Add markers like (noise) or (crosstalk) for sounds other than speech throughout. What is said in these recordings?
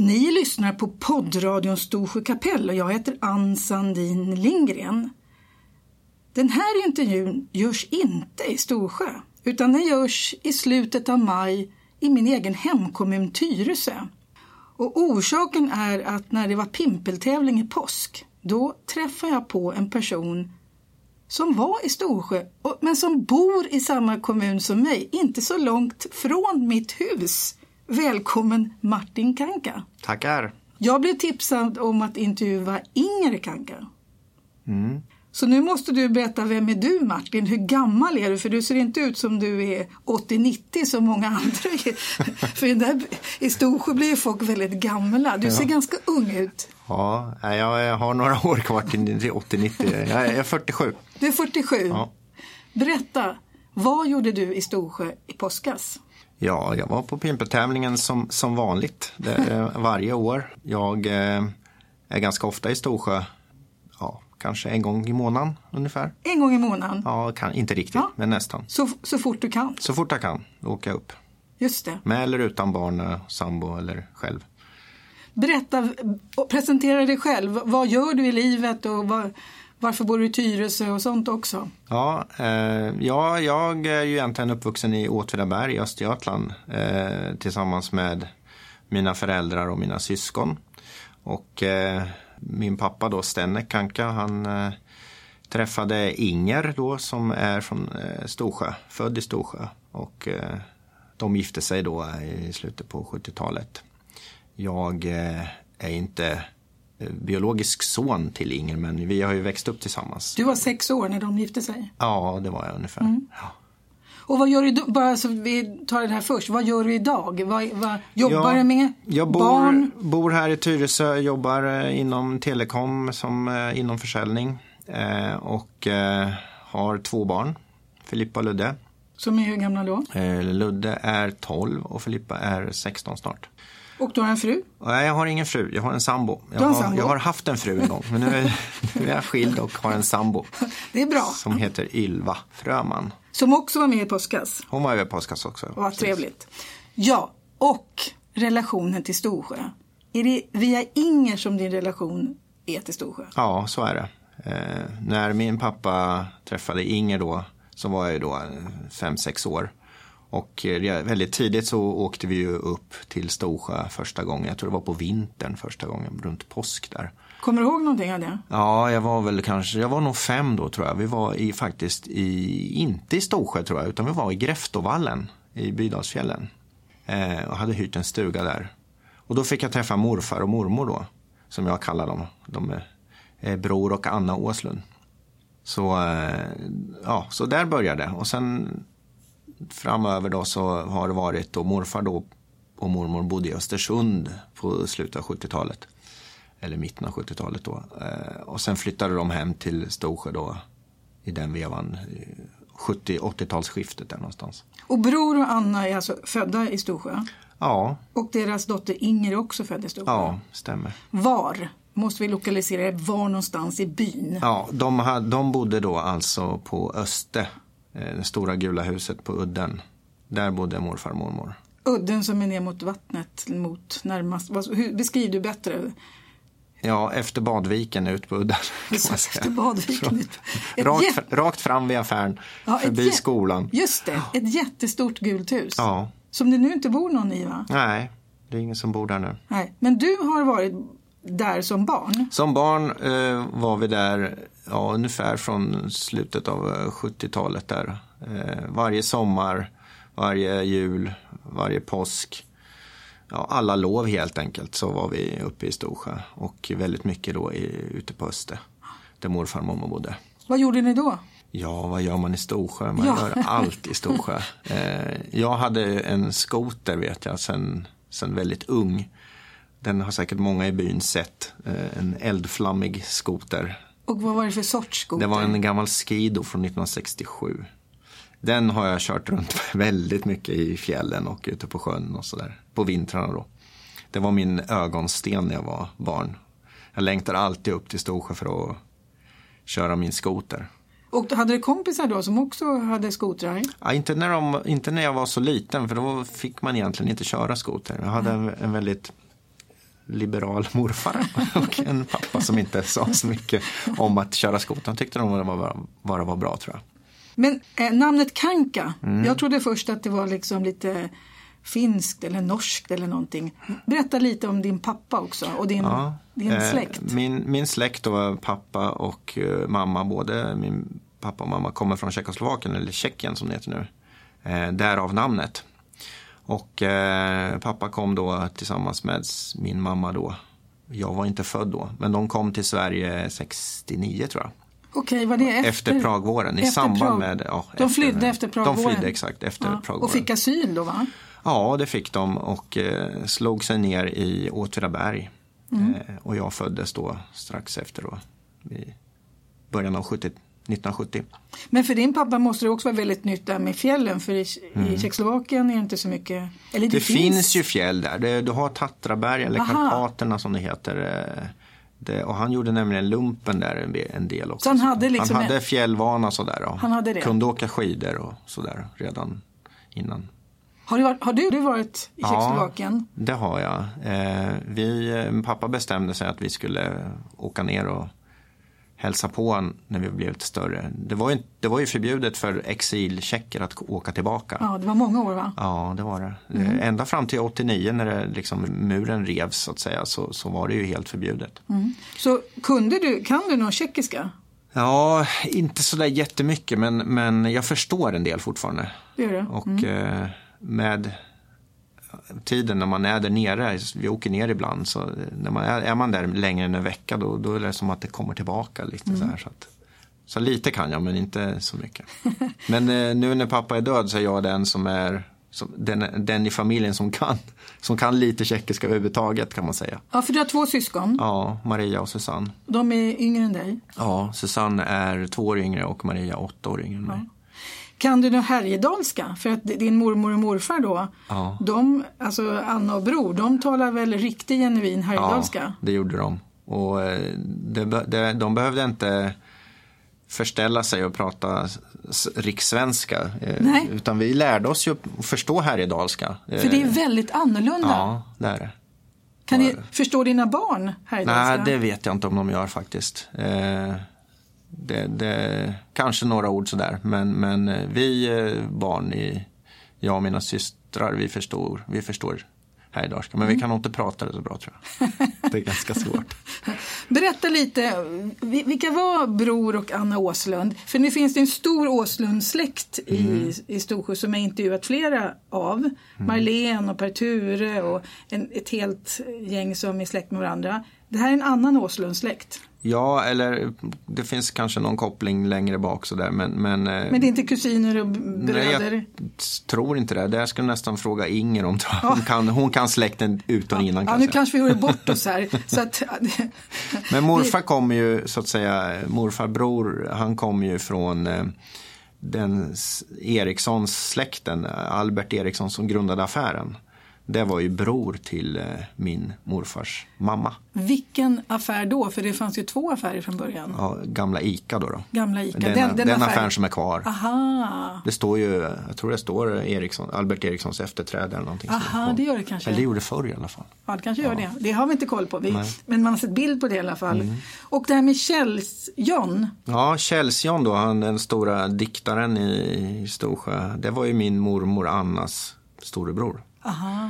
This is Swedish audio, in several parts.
Ni lyssnar på poddradion Storsjö kapell och jag heter Ann Sandin Lindgren. Den här intervjun görs inte i Storsjö utan den görs i slutet av maj i min egen hemkommun Tyresö. Och orsaken är att när det var pimpeltävling i påsk då träffade jag på en person som var i Storsjö men som bor i samma kommun som mig, inte så långt från mitt hus. Välkommen Martin Kanka. Tackar. Jag blev tipsad om att intervjua Inger Kanka. Mm. Så nu måste du berätta, vem är du Martin? Hur gammal är du? För du ser inte ut som du är 80-90 som många andra. (laughs) För där, i Storsjö blir folk väldigt gamla. Du ser ja. ganska ung ut. Ja, jag har några (laughs) år kvar till 80-90. Jag är 47. Du är 47? Ja. Berätta, vad gjorde du i Storsjö i påskas? Ja, jag var på pimpeltävlingen som, som vanligt det, (laughs) varje år. Jag eh, är ganska ofta i Storsjö. Ja, kanske en gång i månaden ungefär. En gång i månaden? Ja, kan, inte riktigt, ja. men nästan. Så, så fort du kan? Så fort jag kan, åka upp. Just det. Med eller utan barn, sambo eller själv. Berätta, presentera dig själv. Vad gör du i livet och vad, varför bor du i Tyresö och sånt också? Ja, eh, ja, jag är ju egentligen uppvuxen i Åtvidaberg i Östergötland eh, tillsammans med mina föräldrar och mina syskon. Och eh, min pappa då, Stenne Kanka, han eh, träffade Inger då som är från eh, Storsjö, född i Storsjö. Och eh, de gifte sig då i slutet på 70-talet. Jag eh, är inte biologisk son till Inger men vi har ju växt upp tillsammans. Du var sex år när de gifte sig? Ja, det var jag ungefär. Mm. Ja. Och vad gör du, bara så vi tar det här först, vad gör du idag? Vad, vad jobbar du med? Jag bor, Barn? bor här i Tyresö, jobbar eh, inom telekom som eh, inom försäljning eh, och eh, har två barn, Filippa och Ludde. Som är hur gamla då? Eh, Ludde är 12 och Filippa är 16 snart. Och du har en fru? Nej, jag har ingen fru. Jag har en sambo. Jag, har, sambo. jag har haft en fru en gång, men nu är, nu är jag skild och har en sambo. (laughs) Det är bra. Som heter Ylva Fröman. Som också var med i påskas. Hon var med i påskas också. Vad trevligt. Ja, och relationen till Storsjö. Är det via Inger som din relation är till Storsjö? Ja, så är det. Eh, när min pappa träffade Inger då, så var jag ju då fem sex år. Och eh, väldigt tidigt så åkte vi ju upp till Storsjö första gången. Jag tror det var på vintern första gången, runt påsk där. Kommer du ihåg någonting av det? Ja, jag var väl kanske, jag var nog fem då tror jag. Vi var i, faktiskt i, inte i Storsjö tror jag, utan vi var i Gräftovallen i Bydalsfjällen. Eh, och hade hyrt en stuga där. Och då fick jag träffa morfar och mormor då, som jag kallar dem. De är eh, Bror och Anna Åslund. Så, eh, ja, så där började det. Och sen framöver då så har det varit då morfar då och mormor bodde i Östersund på slutet av 70-talet. Eller mitten av 70-talet då. Eh, och sen flyttade de hem till Storsjö då i den vevan. 70-80-talsskiftet där någonstans. Och Bror och Anna är alltså födda i Storsjö? Ja. Och deras dotter Inger är också född i Storsjö? Ja, stämmer. Var? Måste vi lokalisera det var någonstans i byn? Ja, de, hade, de bodde då alltså på Öste Eh, det stora gula huset på udden. Där bodde morfar och mormor. Udden som är ner mot vattnet, mot närmast. Beskriv du bättre. Ja, efter Badviken ut på udden. (laughs) Efter Badviken ut. rakt, rakt fram vid affären, ja, förbi skolan. Just det, ett jättestort gult hus. Ja. Som det nu inte bor någon i va? Nej, det är ingen som bor där nu. Nej, men du har varit där som barn? Som barn eh, var vi där ja, ungefär från slutet av 70-talet där. Eh, varje sommar, varje jul, varje påsk. Ja, alla lov helt enkelt så var vi uppe i Storsjö och väldigt mycket då i, ute på Öster där morfar och mormor bodde. Vad gjorde ni då? Ja, vad gör man i Storsjö? Man ja. gör allt i Storsjö. (laughs) Eh, jag hade en skoter vet jag sen, sen väldigt ung. Den har säkert många i byn sett. Eh, en eldflammig skoter. Och vad var det för sorts skoter? Det var en gammal Skido från 1967. Den har jag kört runt (laughs) väldigt mycket i fjällen och ute på sjön och sådär. På vintrarna då. Det var min ögonsten när jag var barn. Jag längtar alltid upp till Storsjö för att köra min skoter. Och hade du kompisar då som också hade skotrar? Ja, inte, när de, inte när jag var så liten för då fick man egentligen inte köra skoter. Jag hade en, en väldigt liberal morfar (laughs) och en pappa som inte sa så mycket om att köra skoter. Han tyckte de var, bara var bra tror jag. Men eh, namnet Kanka, mm. jag trodde först att det var liksom lite finskt eller norskt eller någonting. Berätta lite om din pappa också och din, ja, din eh, släkt. min, min släkt då, pappa och uh, mamma, både min pappa och mamma kommer från Tjeckoslovakien, eller Tjeckien som det heter nu. Eh, därav namnet. Och eh, pappa kom då tillsammans med min mamma då. Jag var inte född då, men de kom till Sverige 69 tror jag. Okej, var det efter? Efter Pragvåren, i samband Prag. med... Ja, de flydde efter, efter Pragvåren? De flydde exakt efter ja. Pragvåren. Och fick asyl då va? Ja, det fick de och eh, slog sig ner i Åtvidaberg. Mm. Eh, och jag föddes då strax efter då, i början av 70 1970. Men för din pappa måste det också vara väldigt nytt där med fjällen för i, mm. i Tjeckoslovakien är det inte så mycket. Eller det, det finns... finns ju fjäll där. Du har Tatraberg eller Aha. Karpaterna som det heter. Eh, det, och han gjorde nämligen lumpen där en del också. Så han hade, liksom han hade fjällvana sådär. Och han hade det. kunde åka skidor och sådär redan innan. Har du, varit, har du varit i Tjeckoslovakien? Ja, det har jag. Eh, vi, pappa bestämde sig att vi skulle åka ner och hälsa på när vi blev lite större. Det var ju, det var ju förbjudet för exiltjecker att åka tillbaka. Ja, det var många år va? Ja, det var det. Mm. Ända fram till 89 när det, liksom, muren revs så att säga så, så var det ju helt förbjudet. Mm. Så kunde du, kan du någon tjeckiska? Ja, inte sådär jättemycket men, men jag förstår en del fortfarande. Det gör du? Och mm. eh, med tiden när man är där nere, vi åker ner ibland, så när man är, är man där längre än en vecka då, då är det som att det kommer tillbaka lite mm. så här. Så, att, så lite kan jag men inte så mycket. (laughs) men eh, nu när pappa är död så är jag den som är som, den, den i familjen som kan, som kan lite tjeckiska överhuvudtaget kan man säga. Ja, för du har två syskon? Ja, Maria och Susanne. De är yngre än dig? Ja, Susanne är två år yngre och Maria åtta år yngre än mig. Kan du något härjedalska? För att din mormor och morfar då, ja. de, alltså Anna och Bror, de talar väl riktig genuin härjedalska? Ja, det gjorde de. Och eh, det, det, de behövde inte förställa sig och prata rikssvenska. Eh, Nej. Utan vi lärde oss ju att förstå härjedalska. För det är väldigt annorlunda. Ja, det är det. Kan ni, förstå dina barn härjedalska? Nej, det vet jag inte om de gör faktiskt. Det, det, kanske några ord sådär. Men, men eh, vi eh, barn, i, jag och mina systrar, vi förstår, vi förstår härjedalska. Men mm. vi kan nog inte prata det så bra tror jag. (laughs) Det är ganska svårt. (laughs) Berätta lite, vilka var Bror och Anna Åslund? För nu finns det en stor Åslund-släkt mm. i, i Storsjö som jag intervjuat flera av. Mm. Marlene och Per-Ture och en, ett helt gäng som är släkt med varandra. Det här är en annan Åslund-släkt. Ja, eller det finns kanske någon koppling längre bak sådär. Men, men, eh, men det är inte kusiner och bröder? Nej, jag tror inte det. Det jag skulle nästan fråga Inger om. Ja. Hon, kan, hon kan släkten ut och innan. Ja, nu kanske vi gjorde bort oss här. (laughs) så att, men morfar kommer ju, så att säga, morfar bror, han kommer ju från eh, den Erikssons släkten, Albert Eriksson som grundade affären det var ju bror till eh, min morfars mamma. Vilken affär då? För det fanns ju två affärer från början. Ja, gamla ICA då. då. Gamla ICA. Den, den, den, den affär... affären som är kvar. Aha. Det står ju, jag tror det står Eriksson, Albert Erikssons efterträdare eller någonting. Aha, det gör det kanske. Eller det gjorde förr i alla fall. Ja, det kanske gör ja. det. Det har vi inte koll på. Vi, men man har sett bild på det i alla fall. Mm. Och det här med Källs-John. Ja, Källs-John då, han den stora diktaren i Storsjö. Det var ju min mormor Annas storebror. Aha.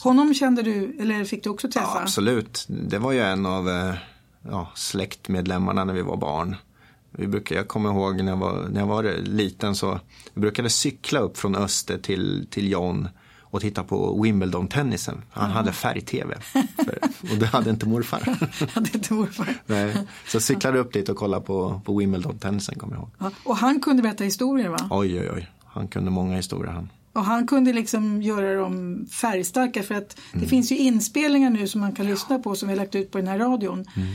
Honom kände du, eller fick du också träffa? Ja, absolut. Det var ju en av eh, ja, släktmedlemmarna när vi var barn. Vi brukade, jag kommer ihåg när jag var, när jag var liten så vi brukade cykla upp från Öster till, till John och titta på Wimbledon-tennisen. Han mm. hade färg-tv. och det hade inte morfar. (laughs) hade inte morfar. Nej, så jag cyklade upp dit och kollade på, på Wimbledon-tennisen kommer jag ihåg. Ja, och han kunde berätta historier va? Oj, oj, oj. Han kunde många historier han. Och han kunde liksom göra dem färgstarka för att mm. det finns ju inspelningar nu som man kan lyssna på som vi lagt ut på den här radion. Mm.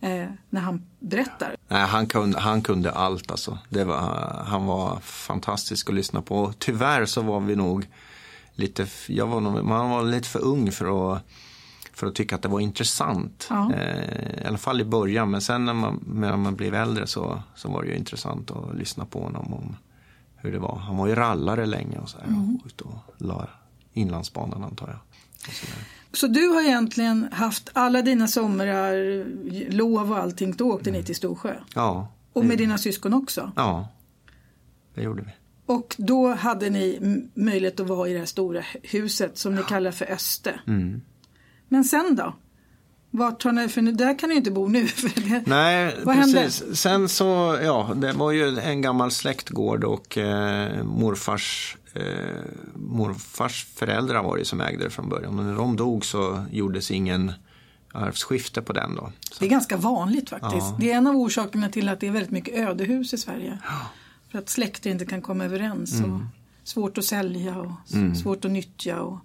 Eh, när han berättar. Nej, han, kunde, han kunde allt alltså. Det var, han var fantastisk att lyssna på. Tyvärr så var vi nog lite, jag var nog, man var lite för ung för att för att tycka att det var intressant. Ja. Eh, I alla fall i början, men sen när man, när man blev äldre så, så var det ju intressant att lyssna på honom. Om, hur det var. Han var ju rallare länge och så här. Mm. Och ut och la inlandsbanan antar jag. Så du har egentligen haft alla dina somrar, lov och allting, då åkte ni till Storsjö? Ja. Och med dina syskon också? Ja, det gjorde vi. Och då hade ni möjlighet att vara i det här stora huset som ni kallar för Öste. Mm. Men sen då? Vart har ni, för där kan ni inte bo nu. (laughs) Nej, Vad hände? precis. Sen så, ja, det var ju en gammal släktgård och eh, morfars, eh, morfars föräldrar var det som ägde det från början. Och när de dog så gjordes ingen arvsskifte på den då. det är ganska vanligt faktiskt. Ja. Det är en av orsakerna till att det är väldigt mycket ödehus i Sverige. För att släkter inte kan komma överens. Och Mm. svårt att sälja och s- svårt att nyttja. Och,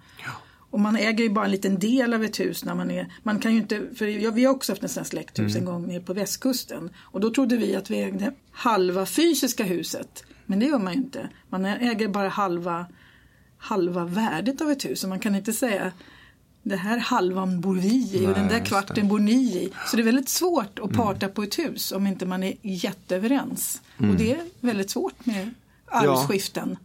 och man äger ju bara en liten del av ett hus när man är, man kan ju inte, för ja, vi har också haft en sån släkthus Mm. en gång nere på västkusten. Och då trodde vi att vi ägde halva fysiska huset. Men det gör man ju inte. Man äger bara halva, halva värdet av ett hus. Och man kan inte säga det här halvan bor vi i och den Nej, där just kvarten bor ni i. Så det är väldigt svårt att parta på ett hus om inte man är jätteöverens. Och det är väldigt svårt med arvsskiften.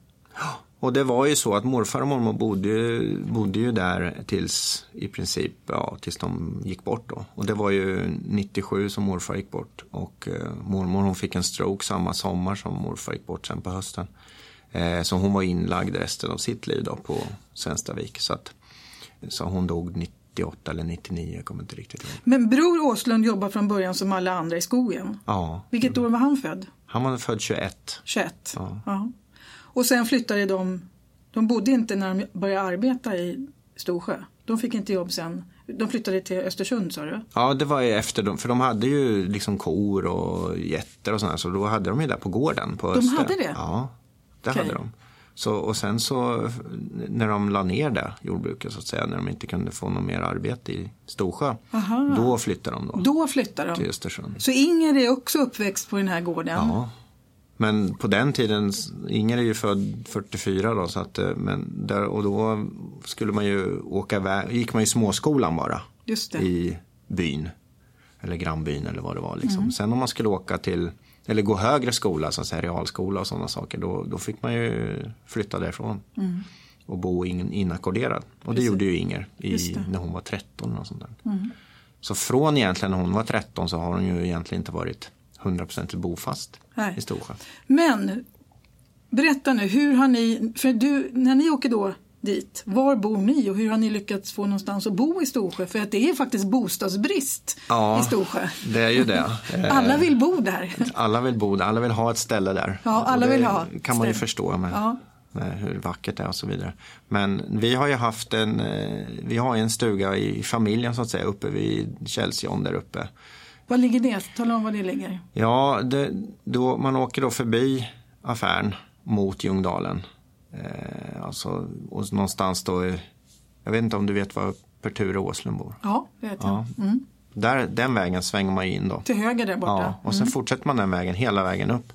Och det var ju så att morfar och mormor bodde, bodde ju där tills i princip, ja, tills de gick bort då. Och det var ju 97 som morfar gick bort och eh, mormor hon fick en stroke samma sommar som morfar gick bort sen på hösten. Eh, så hon var inlagd resten av sitt liv då på Svenstavik. Så, att, så hon dog 98 eller 99, jag kommer inte riktigt ihåg. Men Bror Åslund jobbar från början som alla andra i skogen. Ja, Vilket år var han född? han var född 21. 21. Ja. Ja. Och sen flyttade de, de bodde inte när de började arbeta i Storsjö. De fick inte jobb sen. De flyttade till Östersund sa du? Ja, det var ju efter dem, för de hade ju liksom kor och getter och sådär, så då hade de ju där på gården på De Öster. hade det? Ja, det Okej. hade de. Så, och sen så när de la ner det jordbruket så att säga, när de inte kunde få något mer arbete i Storsjö, Aha. då flyttade de då, Då flyttade till de. Östersund. Så Inger är också uppväxt på den här gården? Ja. Men på den tiden, Inger är ju född 44 då, så att, eh, men där, och då skulle man ju åka iväg, gick man i småskolan bara i byn. Eller grannbyn eller vad det var. Liksom. Mm. Sen om man skulle åka till, eller gå högre skola, så att säga, realskola och sådana saker, då, då fick man ju flytta därifrån. Och bo in, inackorderad. Och det Mm. Precis. gjorde ju Inger i. Mm. när hon var 13 och sånt där. Så från egentligen när hon var 13 så har hon ju egentligen inte varit 100% bofast Nej. i Storsjö. Men berätta nu, hur har ni, för du, när ni åker då dit, var bor ni och hur har ni lyckats få någonstans att bo i Storsjö? För att det är faktiskt bostadsbrist Ja. i Storsjö. Det är ju det. (laughs) Alla vill bo där. Alla vill bo där, alla vill ha ett ställe där. Ja, alla vill ha kan man ju förstå med, Ja. hur vackert det är och så vidare. Men vi har ju haft en, eh, vi har en stuga i familjen så att säga uppe vid Källsjon där uppe. Var ligger det? Tala om var det ligger. Ja, det, då, man åker då förbi affären mot Ljungdalen. Eh, alltså, och någonstans då, jag vet inte om du vet var Perture Åslund bor? Ja, det vet jag. Ja. Där, den vägen svänger man in då. Till höger där borta. Ja, och sen fortsätter man den vägen hela vägen upp.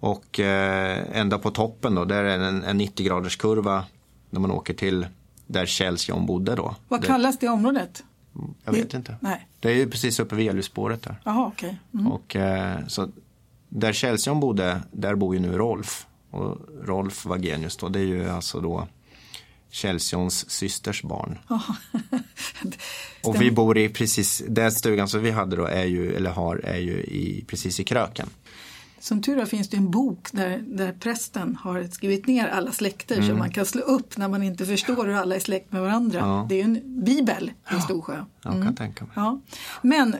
Och eh, ända på toppen då, där är en, en 90 graders kurva när man åker till där Källsjon bodde då. Vad kallas det området? Jag vet inte. Nej. Det är ju precis uppe vid Elhusspåret där. Jaha, okej. Mm. Och, eh, så där Källsjon bodde, där bor ju nu Rolf. Och Rolf Wagenius då, det är ju alltså då Källsjons systers barn. (laughs) Och vi bor i precis, den stugan som vi hade då är ju, eller har, är ju i, precis i kröken. Som tur är finns det en bok där, där prästen har skrivit ner alla släkter Mm. som man kan slå upp när man inte förstår hur alla är släkt med varandra. Ja. Det är ju en bibel i Storsjö. Jag kan tänka mig. Ja. Men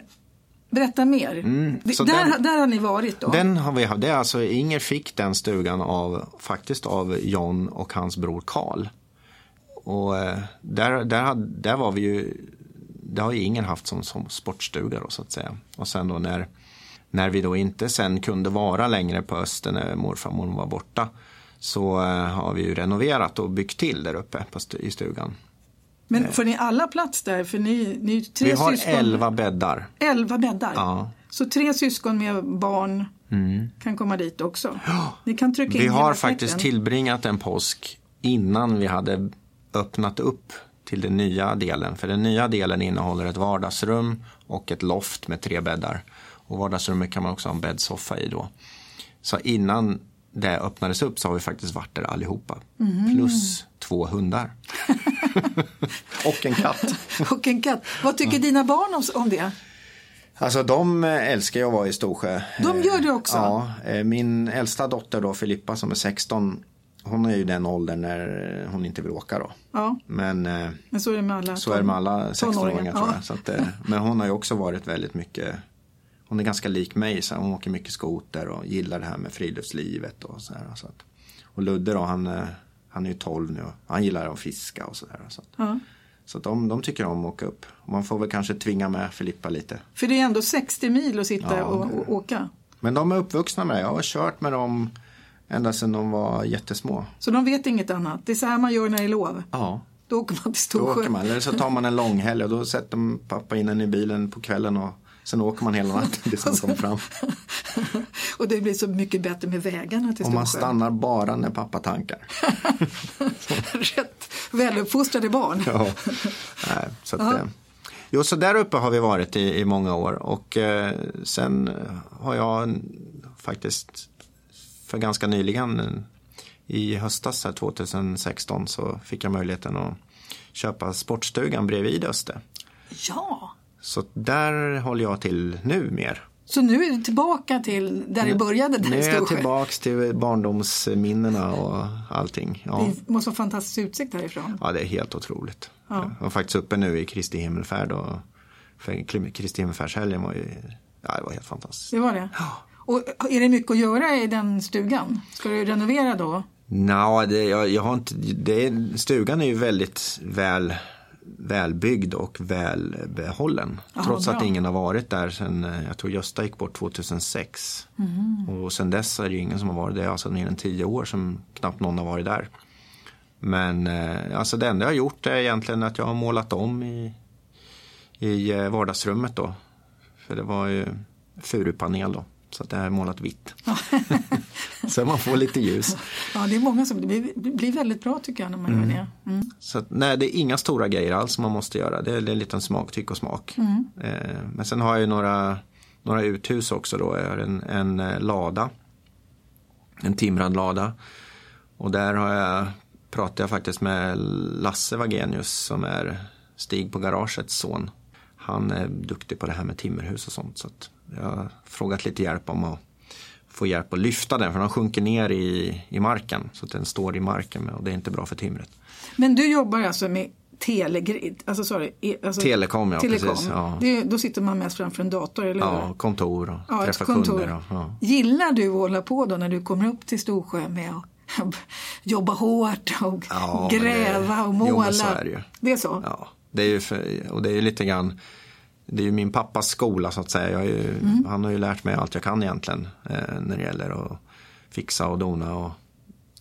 berätta mer. Mm, där, den- där har ni varit då? Den har vi haft, det är alltså Inger fick den stugan av, faktiskt av John och hans bror Karl. Och eh, där, där, där var vi ju, det har ju Inger haft som, som sportstuga då så att säga. Och sen då när, när vi då inte sen kunde vara längre på Öster när morfar och var borta. Så eh, har vi ju renoverat och byggt till där uppe i stugan. Men får ni alla plats där? För ni, ni tre Vi har syskon. elva bäddar. Elva bäddar? Ja. Mm. Så tre syskon med barn kan komma dit också? Ni kan trycka in Vi har faktiskt släkten. tillbringat en påsk innan vi hade öppnat upp till den nya delen. För den nya delen innehåller ett vardagsrum och ett loft med tre bäddar. Och vardagsrummet kan man också ha en bäddsoffa i då. Så innan det öppnades upp så har vi faktiskt varit där allihopa. Mhm. Plus två hundar. (laughs) och en katt. (laughs) och en katt. Vad tycker dina barn om, om det? Alltså de älskar ju att vara i Storsjö. De gör det också? Ja, eh, min äldsta dotter då Filippa som är 16 hon är ju den åldern när hon inte vill åka då. Ja. Men, eh, men så är det med alla, så är det med alla 16-åringar tror jag. Ja. Så att, eh, men hon har ju också varit väldigt mycket hon är ganska lik mig, så hon åker mycket skoter och gillar det här med friluftslivet och så här. Så att, och Ludde då, han, han är ju 12 nu och han gillar att fiska och sådär. Så, att, ja. så att de, de tycker om att åka upp. Man får väl kanske tvinga med Filippa lite. För det är ändå 60 mil att sitta Ja, och, och åka. Men de är uppvuxna med det. Jag har kört med dem ända sedan de var jättesmå. Så de vet inget annat. Det är så här man gör när det är lov. Ja, Då åker man till då Storsjö. åker man. Eller så tar man en långhelg och då sätter pappa in den i bilen på kvällen och sen åker man hela natten tills man (laughs) kommer fram. (laughs) och det blir så mycket bättre med vägarna till Och man stannar bara när pappa tankar. (laughs) Rätt väluppfostrade barn. Ja. Nej, så att, eh, jo, så där uppe har vi varit i, i många år och eh, sen har jag faktiskt för ganska nyligen i höstas här, 2016 så fick jag möjligheten att köpa sportstugan bredvid Öster. Ja, Så där håller jag till nu mer. så nu är du tillbaka till där det började, där Nu är jag tillbaks till barndomsminnena och allting. Ja. Det måste vara fantastisk utsikt härifrån. Ja, det är helt otroligt. Ja. Jag var faktiskt uppe nu i Kristi himmelfärd och Kristi himmelfärdshelgen var ju, ja det var helt fantastiskt. Det var det. Och är det mycket att göra i den stugan? Ska du renovera då? Nå, det, jag, jag har inte, det, stugan är ju väldigt väl välbyggd och välbehållen. Jaha, trots att bra. ingen har varit där sen, eh, jag tror Gösta gick bort 2006. Mm. Och sen dess är det ingen som har varit där, alltså mer än tio år som knappt någon har varit där. Men eh, alltså det enda jag har gjort är egentligen att jag har målat om i, i eh, vardagsrummet då. För det var ju furupanel då. Så att det här är målat vitt. (laughs) så man får lite ljus. Ja, det är många som... Det blir, det blir väldigt bra tycker jag när man gör det. Mm. Så att, nej, det är inga stora grejer alls man måste göra. Det är, det är en liten smak, tyck och smak. Eh, men sen har jag ju några, några uthus också då. Jag har en, en eh, lada. En timrad lada. Och där har jag, pratar jag faktiskt med Lasse Wagenius som är Stig på garagets son. Han är duktig på det här med timmerhus och sånt. Så jag har frågat lite hjälp om att få hjälp att lyfta den för den sjunker ner i, i marken. Så att den står i marken och det är inte bra för timret. Men du jobbar alltså med telegrid, alltså sorry, alltså, Telekom, ja, precis, ja. Det, då sitter man mest framför en dator, eller Ja, hur? kontor och Ja, träffa kontor. kunder. Och, ja. Gillar du att hålla på då när du kommer upp till Storsjö med att (laughs) jobba hårt och Ja, men det- gräva och jo, måla? men så är det ju. Det är så? Ja, det är ju för, och det är ju lite grann det är ju min pappas skola så att säga. Är ju, Mm. Han har ju lärt mig allt jag kan egentligen eh, när det gäller att fixa och dona. Och,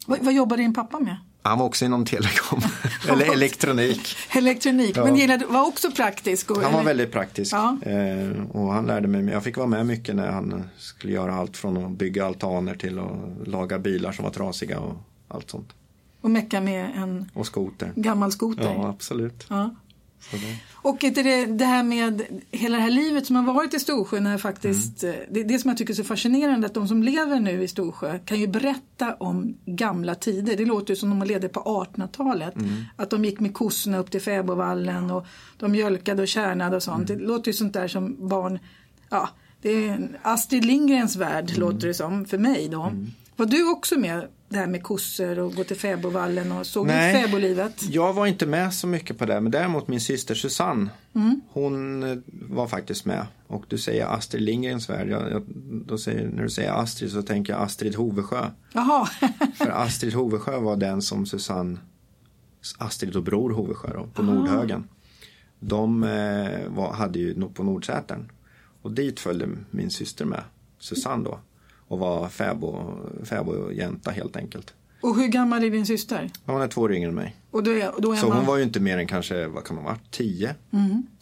Vad, vad jobbar din pappa med? han var också inom telekom, (laughs) eller elektronik. Elektronik, Ja. men gillade, var också praktisk? Och, Han var eller- väldigt praktisk Ja. eh, och han lärde mig, jag fick vara med mycket när han skulle göra allt från att bygga altaner till att laga bilar som var trasiga och allt sånt. och mecka med en Och skoter. gammal skoter? Ja, absolut. Ja. Och det, det här med hela det här livet som har varit i Storsjö när faktiskt, Mm. eh, det det som jag tycker är så fascinerande att de som lever nu i Storsjö kan ju berätta om gamla tider. Det låter ju som de levde på 1800-talet. Mm. Att de gick med kossorna upp till fäbodvallen och de mjölkade och kärnade och sånt. Mm. Det låter ju sånt där som barn, ja, det är Astrid Lindgrens värld Mm. låter det som för mig då. Var du också med det här med kossor och gå till fäbodvallen och såg du Nej. fäbodlivet? Jag var inte med så mycket på det, men däremot min syster Susanne, Mm. hon eh, var faktiskt med. Och du säger Astrid Lindgrens värld, jag, jag, då säger, när du säger Astrid så tänker jag Astrid Hovesjö. Jaha, (laughs) För Astrid Hovesjö var den som Susanne, Astrid och bror Hovesjö då, på Nordhögen. De eh, var, hade ju på Nordsätern. Och dit följde min syster med, Susanne då. Och var fäbo, fäbodjänta helt enkelt. och hur gammal är din syster? Hon är två år yngre än mig. Och då är, då är Så man... hon var ju inte mer än kanske, vad kan hon ha varit, 10?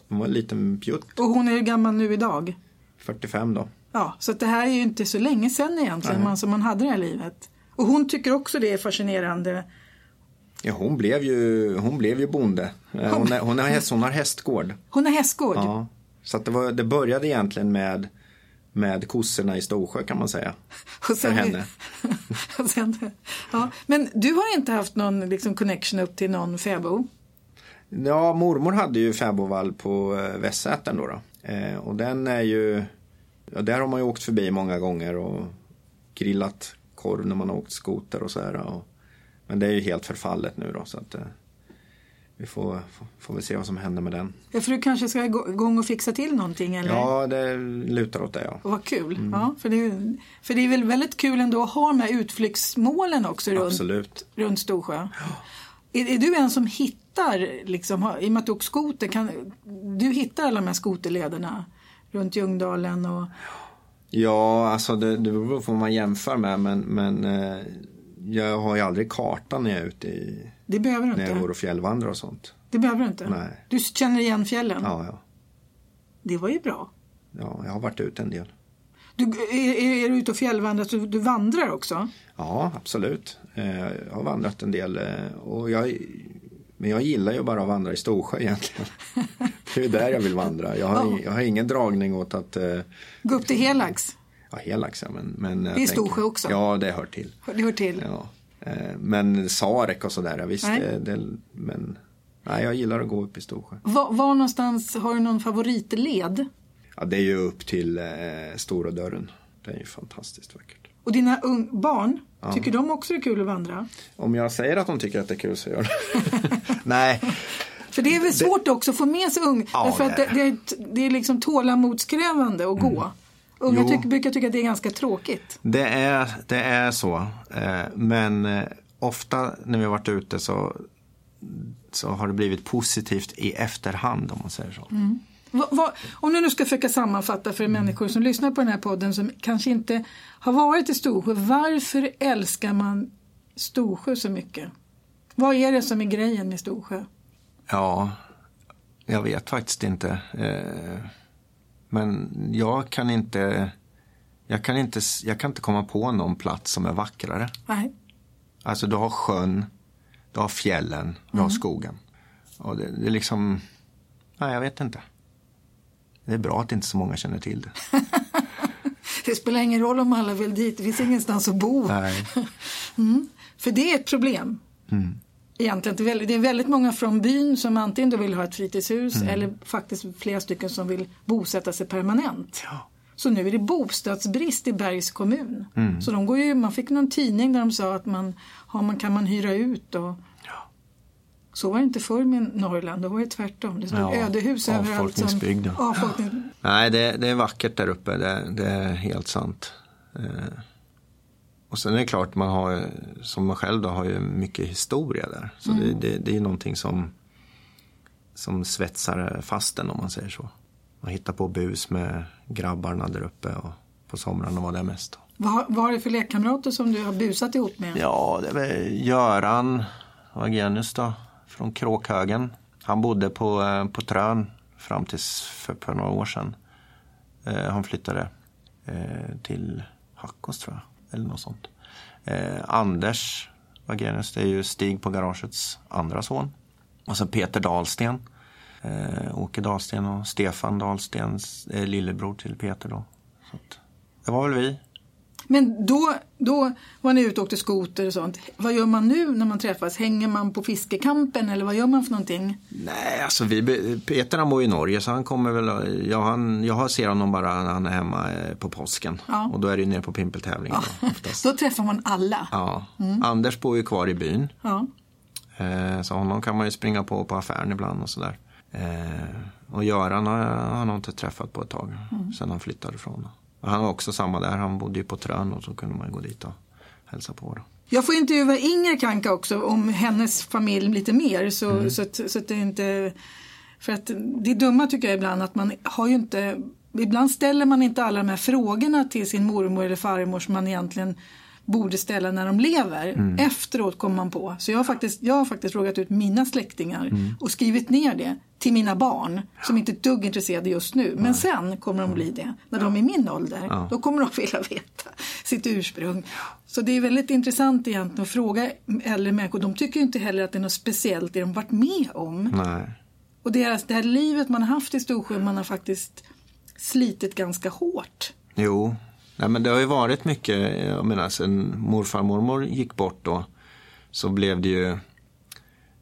Hon var en liten pjutt, Och hon är hur gammal nu idag? 45 då. Ja, så det här är ju inte så länge sedan egentligen man, som man hade det här livet. Och hon tycker också det är fascinerande. Ja, hon blev ju, hon blev ju bonde. Eh, Hon, är, hon, har häst, hon har hästgård. Hon har hästgård. Ja. Så det, var, det började egentligen med, med kossorna i Storsjö kan man säga. (laughs) Och För henne. (laughs) och sen, ja. Men du har inte haft någon liksom, connection upp till någon fäbo? Ja, mormor hade ju fäbodvall på eh, Västsätern då. då. Eh, och den är ju, ja, där har man ju åkt förbi många gånger och grillat korv när man har åkt skoter och så här. Och, men det är ju helt förfallet nu då så att eh, vi får, får, väl se vad som händer med den. Ja, för du kanske ska gå- igång och fixa till någonting eller? Ja, det lutar åt det ja. Och vad kul. Ja, för, det för det är väl väldigt kul ändå att ha de här utflyktsmålen också runt, Absolut. runt Storsjö. Är, är du en som hittar, liksom, i och med att du åker skoter, kan, du hittar alla de här skoterlederna runt Ljungdalen och Ja, alltså det, det beror på vad man jämför med men, men eh, jag har ju aldrig kartan när jag är ute i, det behöver du när jag inte. går och fjällvandrar och sånt. Det behöver du inte. Nej. Du känner igen fjällen. Ja, ja. Det var ju bra. ja jag har varit ute en del. Du, är, är, är du ute och fjällvandrar så du vandrar också? Ja, absolut. Eh, Jag har vandrat en del eh, och jag, men jag gillar ju bara att vandra i Storsjö egentligen. (laughs) Det är där jag vill vandra. Jag har, jag har ingen dragning åt att, eh, Gå upp till Helax? Ja Helax ja, men, men Det är Storsjö också. Ja, det hör till. Det hör till. Ja. Eh, Men Sarek och sådär, ja, visst, Nej. det, det, men nej, jag gillar att gå upp i Storsjö. Var, var någonstans, har du någon favoritled? Ja, det är ju upp till eh, Stora dörren. Det är ju fantastiskt vackert. Och dina barn, tycker de också det är kul att vandra? Om jag säger att de tycker att det är kul så gör de (laughs) Nej, För det är väl svårt också att få med sig unga. Ja, därför att det det, är det, är, det liksom tålamodskrävande att gå. Unga Jo. tycker, brukar tycka att det är ganska tråkigt. det är, det är så. Eh, Men eh, ofta när vi har varit ute så, så har det blivit positivt i efterhand om man säger så. Va, va, om du nu ska försöka sammanfatta för människor som lyssnar på den här podden som kanske inte har varit i Storsjö. Varför älskar man Storsjö så mycket? Vad är det som är grejen med Storsjö? Ja, jag vet faktiskt inte. Eh, Men jag kan inte, jag kan inte, jag kan inte komma på någon plats som är vackrare. Nej. Alltså du har sjön, du har fjällen, du har skogen. Och det, det är liksom, nej jag vet inte. Det är bra att inte så många känner till det. (laughs) Det spelar ingen roll om alla vill dit, det finns ingenstans att bo. Nej. (laughs) För det är ett problem. Mm. Egentligen, det är väldigt- det är väldigt många från byn som antingen då vill ha ett fritidshus Mm. eller faktiskt flera stycken som vill bosätta sig permanent. Ja. Så nu är det bostadsbrist i Bergs kommun. Mm. Så de går ju, man fick någon tidning där de sa att man, har man kan man hyra ut och Ja. så var det inte förr med Norrland, då var det tvärtom. Det stod Ja, ödehus överallt. Som, avfolkningsbygd, ja. avfolkning, Nej, det, det är vackert där uppe, det, det är helt sant. Eh, och sen är det klart, man har, som man själv då, har ju mycket historia där. Så det, det, det är ju någonting som, som svetsar fast en om man säger så. Man hittar på bus med grabbarna där uppe och på somrarna var det mest. vad, vad är det för lekkamrater som du har busat ihop med? Ja, det väl Göran Wagenius då, från Kråkhögen. Han bodde på, eh, på Trön fram tills för, för några år sedan. Eh, han flyttade eh, till Hackås tror jag, eller något sånt. Eh, Anders Wagenius, det är ju Stig på garagets andra son. Och så Peter Dahlsten. Eh, Åke Dahlsten och Stefan Dahlstens eh, lillebror till Peter då. Så att, det var väl vi. Men då, då var ni ute och åkte skoter och sånt. Vad gör man nu när man träffas? Hänger man på fiskekampen eller vad gör man för någonting? Nej, alltså vi, Peter han bor i Norge så han kommer väl, ja, han, jag ser honom bara när han är hemma eh, på påsken. Ja. Och då är det ju nere på pimpeltävlingen då, oftast. (laughs) Då träffar man alla. Ja. Anders bor ju kvar i byn. Ja. Eh, så honom kan man ju springa på på affären ibland och sådär. Eh, och Göran har han har inte träffat på ett tag sen han flyttade ifrån. Och han var också samma där, han bodde ju på Trön och så kunde man gå dit och hälsa på. Då. Jag får intervjua Inger Kanka också om hennes familj lite mer. Så, Mm. så, att, så att det inte... För att det dumma tycker jag ibland att man har ju inte... Ibland ställer man inte alla de här frågorna till sin mormor eller farmor som man egentligen borde ställa när de lever. Mm. Efteråt kommer man på. Så jag har faktiskt, jag har faktiskt frågat ut mina släktingar Mm. och skrivit ner det till mina barn som inte är ett dugg intresserade just nu. Men sen kommer de bli det. När de är min ålder. Ja. Då kommer de vilja veta sitt ursprung. Så det är väldigt intressant egentligen att fråga äldre människor. De tycker ju inte heller att det är något speciellt det de varit med om. Nej. Och deras, det här livet man har haft i Storsjö, man har faktiskt slitit ganska hårt. Jo, Nej, men det har ju varit mycket, jag menar sen morfar och mormor gick bort då så blev det ju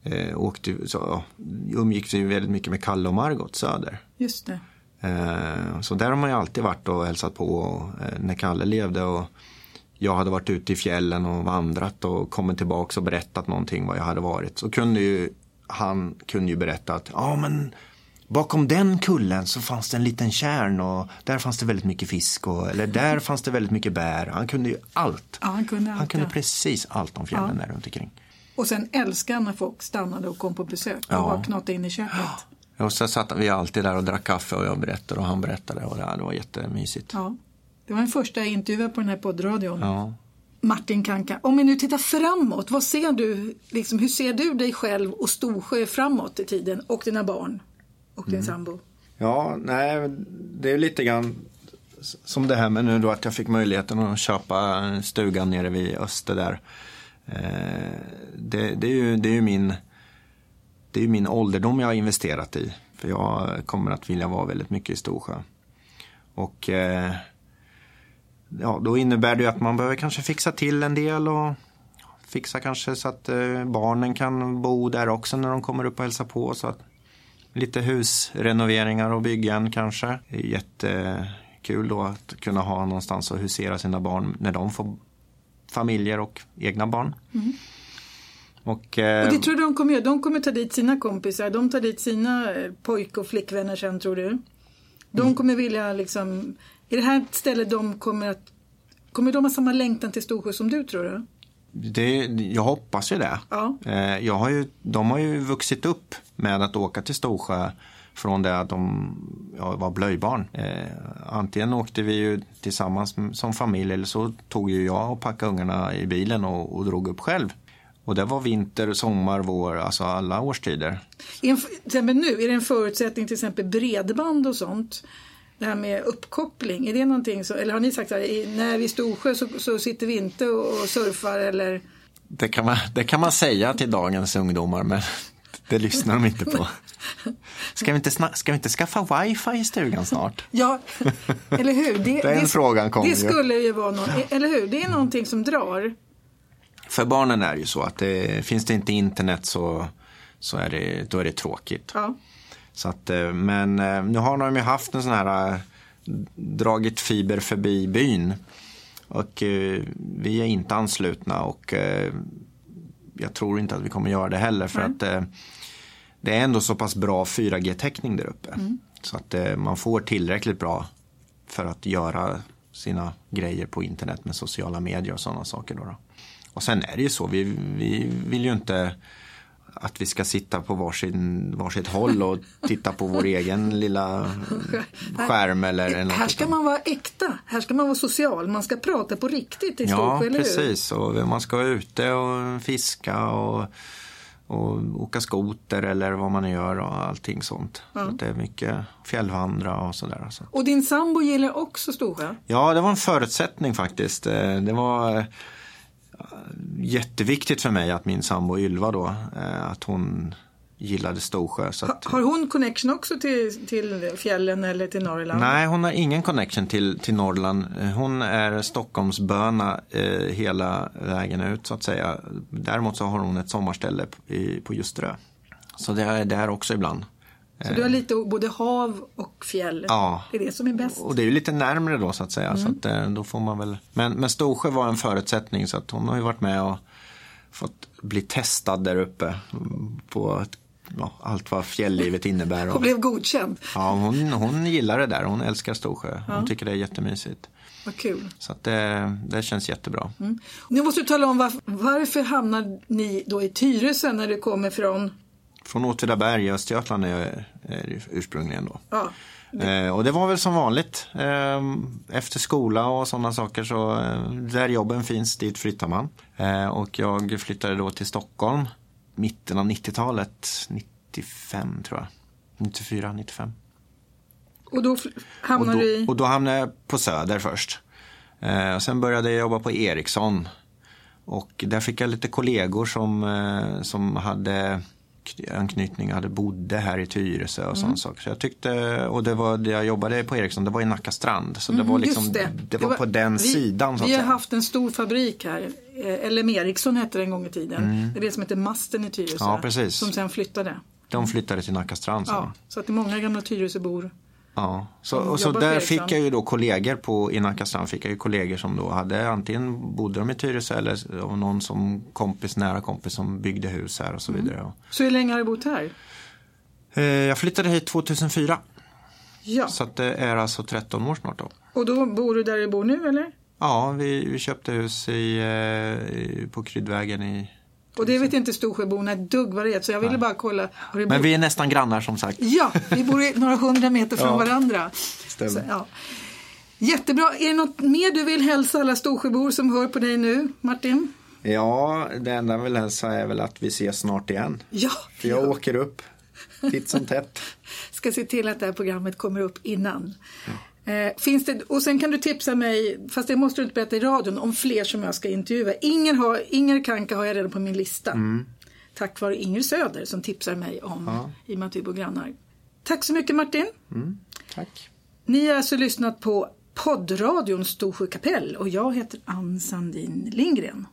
eh, åkte, så, ja, umgicks vi väldigt mycket med Kalle och Margot Söder. Just det. Eh, så där har man ju alltid varit och hälsat på och, eh, när Kalle levde. Och jag hade varit ute i fjällen och vandrat och kommit tillbaka och berättat någonting vad jag hade varit. Så kunde ju han kunde ju berätta att ja men bakom den kullen så fanns det en liten kärn och där fanns det väldigt mycket fisk och eller där fanns det väldigt mycket bär. Han kunde ju allt. Ja, han kunde allt, Han kunde ja. precis allt om fjällen där runt omkring. Och sen älskar han när folk stannade och kom på besök och Ja. knatade in i köket. Och så satt vi alltid där och drack kaffe och jag berättade och han berättade och det, det var jättemysigt. Ja. Det var den första intervjun på den här poddradion. Ja. Martin Kanka, om vi nu tittar framåt, vad ser du, liksom, hur ser du dig själv och Storsjö framåt i tiden och dina barn och Mm. din sambo? Ja, nej, det är lite grann som det här med nu då att jag fick möjligheten att köpa stugan nere vid Öster där. Eh, Det, det är ju, det är ju min, det är ju min ålderdom jag har investerat i. För jag kommer att vilja vara väldigt mycket i Storsjö. Och eh, ja, då innebär det ju att man behöver kanske fixa till en del och fixa kanske så att eh, barnen kan bo där också när de kommer upp och hälsar på. Så att lite husrenoveringar och byggen kanske. Det är jättekul då att kunna ha någonstans att husera sina barn när de får familjer och egna barn. Och, eh, Och det tror du de kommer göra? De kommer ta dit sina kompisar, de tar dit sina eh, pojk och flickvänner sen tror du? De Mm. kommer vilja liksom, är det här ett ställe de kommer att, kommer de ha samma längtan till Storsjö som du tror du? Det, jag hoppas ju det. Ja. Eh, jag har ju, de har ju vuxit upp med att åka till Storsjö från det att de ja, var blöjbarn. Eh, antingen åkte vi ju tillsammans som familj eller så tog ju jag och packade ungarna i bilen och, och drog upp själv. Och det var vinter, sommar, vår, alltså alla årstider. En, till exempel nu, är det en förutsättning till exempel bredband och sånt? Det här med uppkoppling, är det någonting så, eller har ni sagt så här, i- när vi är i Storsjö så, så sitter vi inte och, surfar eller? Det kan, man, det kan man säga till dagens ungdomar men det lyssnar de inte på. (laughs) Ska vi inte, ska vi inte skaffa wifi i stugan snart? Ja, eller hur? Det, Den frågan kommer Det skulle ju vara någon, eller hur? Det är någonting som drar. För barnen är det ju så att det, finns det inte internet så, så är det, då är det tråkigt. Ja. Så att, eh, men eh, nu har de ju haft en sån här eh, dragit fiber förbi byn. Och vi är inte anslutna och jag tror inte att vi kommer göra det heller för att eh, det är ändå så pass bra 4G-täckning där uppe. Så att man får tillräckligt bra för att göra sina grejer på internet med sociala medier och sådana saker. Då, då. Och sen är det ju så, vi, vi vill ju inte att vi ska sitta på varsin, varsitt håll och titta på vår egen lilla skärm eller eller något Här ska man vara äkta, här ska man vara social, man ska prata på riktigt i Ja, hur? precis. Och man ska vara ute och fiska och, och åka skoter eller vad man nu gör och allting sånt. Så att det är mycket fjällvandra och sådär. Så. Och din sambo gillar också Storsjö? Ja, det var en förutsättning faktiskt. Eh, Det var jätteviktigt för mig att min sambo Ylva då, eh, att hon gillade Storsjö. Så att, har hon connection också till, till fjällen eller till Norrland? Nej, hon har ingen connection till, till Norrland. Hon är Stockholmsböna eh, hela vägen ut så att säga. Däremot så har hon ett sommarställe på- i, på Ljusterö. Så det är där också ibland. Så du har lite både hav och fjäll? Ja. Det är det som är bäst? Och det är ju lite närmre då så att säga. Så att, eh, då får man väl... men, men Storsjö var en förutsättning så att hon har ju varit med och fått bli testad där uppe mm, på ja, allt vad fjälllivet innebär. Och Och, blev godkänd? ja, hon, hon gillar det där. Hon älskar Storsjö. Hon tycker det är jättemysigt. Vad kul. Så det, det känns jättebra. Nu måste du tala om varför, varför hamnar ni då i Tyresö när du kommer från Från Åtvidaberg i Östergötland är jag ursprungligen då. Ja, Eh, och det var väl som vanligt. Eh, efter skola och sådana saker så eh, där jobben finns dit flyttar man. Eh, och jag flyttade då till Stockholm mitten av 90-talet. 95 tror jag. 94, 95. och då då, du i... och då hamnade jag på Söder först. Eh, och sen började jag jobba på Ericsson. Och där fick jag lite kollegor som, eh, som hade anknytning, hade bodde här i Tyresö och Mm. sådana saker. Så jag tyckte, och det var det jag jobbade på Ericsson, det var i Nacka strand. Så det var liksom, Mm, Just det. var, på den vi, sidan så Vi har säga. haft en stor fabrik här eh, LM Ericsson hette det en gång i tiden. Det är det som heter Masten i Tyresö. Mm. Ja, precis. Som sen flyttade. De flyttade till Nacka strand. Ja, så att det är många gamla Tyresöbor. Ja, så, Som och så där fick jag ju då kollegor på, i Nacka strand fick jag ju kollegor som då hade antingen bodde de i Tyresö eller och någon som kompis, nära kompis som byggde hus här och så Mm. vidare. Så hur länge har du bott här? Eh, Jag flyttade hit 2004 Ja, så det är alltså 13 år snart då. och då bor du där du bor nu eller? Ja, vi, vi köpte hus i, eh, i, på Kryddvägen i... Och det vet inte Storsjöborna ett dugg vad det är, så jag ville bara kolla. Men vi är nästan grannar som sagt. Ja, vi bor några hundra meter från Ja, varandra. Så, ja. Jättebra. Är det något mer du vill hälsa alla Storsjöbor som hör på dig nu, Martin? Ja, det enda jag vill hälsa är väl att vi ses snart igen. Ja, För jag åker upp titt som tätt. (laughs) ska se till att det här programmet kommer upp innan. Eh, finns det, och sen kan du tipsa mig, fast det måste du inte berätta i radion, om fler som jag ska intervjua. Inger, har, Inger Kanka har jag redan på min lista. Tack vare Inger Söder som tipsar mig om Ja. I och med att vi bor grannar. Tack så mycket Martin. Tack. Ni har alltså lyssnat på poddradion Storsjö kapell och jag heter Ann Sandin Lindgren.